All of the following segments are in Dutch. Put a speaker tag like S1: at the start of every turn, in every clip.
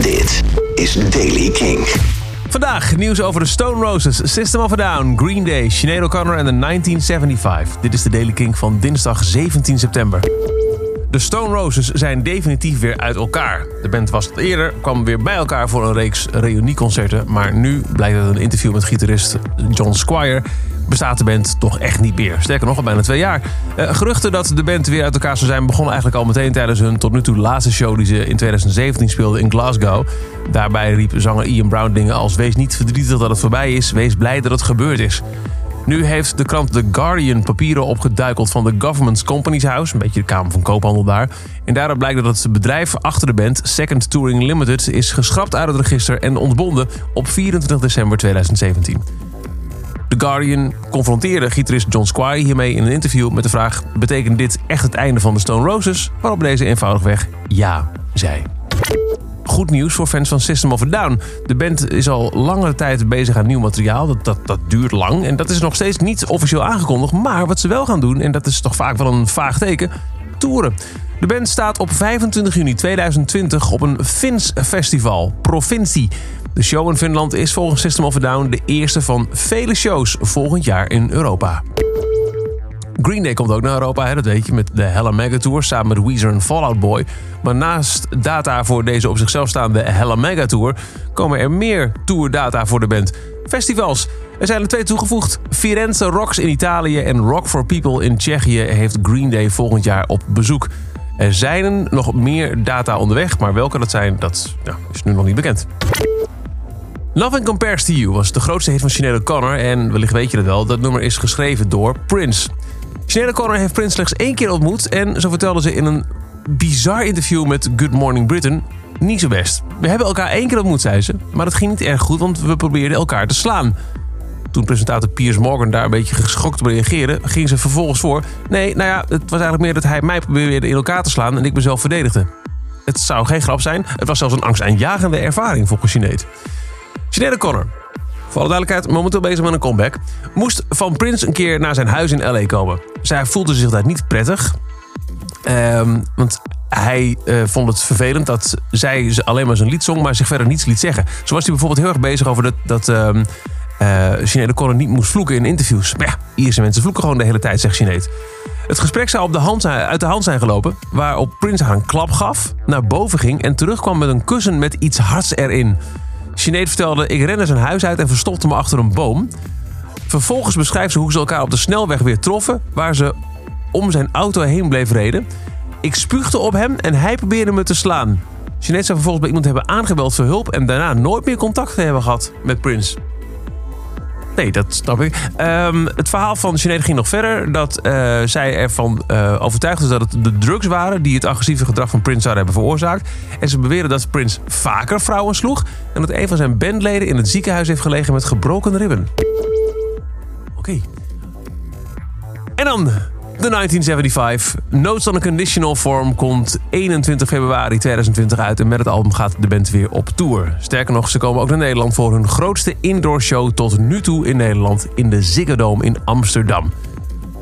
S1: Dit is Daily King.
S2: Vandaag nieuws over de Stone Roses, System of a Down, Green Day, Sinead O'Connor en de 1975. Dit is de Daily King van dinsdag 17 september. De Stone Roses zijn definitief weer uit elkaar. De band was het eerder, kwam weer bij elkaar voor een reeks reunieconcerten. Maar nu blijkt uit een interview met gitarist John Squire bestaat de band toch echt niet meer. Sterker nog, al bijna twee jaar. Uh, geruchten dat de band weer uit elkaar zou zijn begonnen eigenlijk al meteen tijdens hun tot nu toe laatste show die ze in 2017 speelden in Glasgow. Daarbij riep zanger Ian Brown dingen als wees niet verdrietig dat het voorbij is, wees blij dat het gebeurd is. Nu heeft de krant The Guardian papieren opgeduikeld van de Government's Companies House, een beetje de Kamer van Koophandel daar. En daaruit blijkt dat het bedrijf achter de band, Second Touring Limited, is geschrapt uit het register en ontbonden op 24 december 2017. The Guardian confronteerde gitarist John Squire hiermee in een interview met de vraag: betekent dit echt het einde van de Stone Roses? Waarop deze eenvoudigweg ja zei. Goed nieuws voor fans van System of a Down. De band is al langere tijd bezig aan nieuw materiaal. Dat, dat, dat duurt lang en dat is nog steeds niet officieel aangekondigd. Maar wat ze wel gaan doen, en dat is toch vaak wel een vaag teken, toeren. De band staat op 25 juni 2020 op een Fins festival, Provincie. De show in Finland is volgens System of a Down de eerste van vele shows volgend jaar in Europa. Green Day komt ook naar Europa, hè, dat weet je, met de Hella Mega Tour samen met Weezer en Fallout Boy. Maar naast data voor deze op zichzelf staande Hella Mega Tour komen er meer tourdata voor de band. Festivals. Er zijn er twee toegevoegd. Firenze Rocks in Italië en Rock for People in Tsjechië heeft Green Day volgend jaar op bezoek. Er zijn nog meer data onderweg, maar welke dat zijn, dat is nu nog niet bekend. Nothing Compares to You was de grootste hit van Sinead O'Connor en wellicht weet je dat wel, dat nummer is geschreven door Prince. Sinead O'Connor heeft Prince slechts één keer ontmoet en zo vertelde ze in een bizar interview met Good Morning Britain niet zo best. We hebben elkaar één keer ontmoet, zei ze, maar dat ging niet erg goed, want we probeerden elkaar te slaan. Toen presentator Piers Morgan daar een beetje geschokt op reageerde, ging ze vervolgens voor. Nee, nou ja, het was eigenlijk meer dat hij mij probeerde in elkaar te slaan en ik mezelf verdedigde. Het zou geen grap zijn, het was zelfs een angstaanjagende ervaring volgens Sinead. Sinead O'Connor, voor alle duidelijkheid, momenteel bezig met een comeback. Moest van Prince een keer naar zijn huis in L.A. komen. Zij voelde zich daar niet prettig. Um, want hij uh, vond het vervelend dat zij alleen maar zijn lied zong, maar zich verder niets liet zeggen. Zo was hij bijvoorbeeld heel erg bezig over dat, dat um, uh, niet moest vloeken in interviews. Maar ja, Ierse mensen vloeken gewoon de hele tijd, zegt Sinead. Het gesprek zou op de hand uit de hand zijn gelopen, waarop Prince haar een klap gaf, naar boven ging en terugkwam met een kussen met iets hards erin. Sinead vertelde: Ik rende zijn huis uit en verstopte me achter een boom. Vervolgens beschrijft ze hoe ze elkaar op de snelweg weer troffen, waar ze om zijn auto heen bleef reden. Ik spuugde op hem en hij probeerde me te slaan. Sinead zou vervolgens bij iemand hebben aangebeld voor hulp en daarna nooit meer contact hebben gehad met Prince. Nee, dat snap ik. Um, het verhaal van Sinead ging nog verder. Dat uh, zij ervan uh, overtuigd is dat het de drugs waren... die het agressieve gedrag van Prince zouden hebben veroorzaakt. En ze beweren dat Prince vaker vrouwen sloeg... en dat een van zijn bandleden in het ziekenhuis heeft gelegen met gebroken ribben. Oké. En dan de 1975. Notes on a Conditional Form komt 21 februari 2020 uit. En met het album gaat de band weer op tour. Sterker nog, ze komen ook naar Nederland voor hun grootste indoor show tot nu toe in Nederland in de Ziggo Dome in Amsterdam.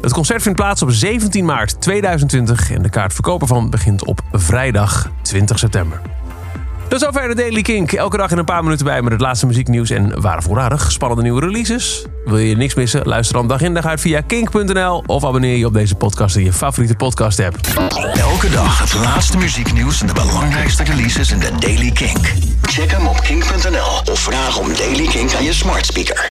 S2: Het concert vindt plaats op 17 maart 2020 en de kaartverkoop ervan begint op vrijdag 20 september. Tot zover de Daily Kink. Elke dag in een paar minuten bij met het laatste muzieknieuws en waar voorradig spannende nieuwe releases. Wil je niks missen? Luister dan dag in dag uit via kink.nl of abonneer je op deze podcast in je favoriete podcast app.
S1: Elke dag het laatste muzieknieuws en de belangrijkste releases in de Daily Kink. Check hem op kink.nl of vraag om Daily Kink aan je smart speaker.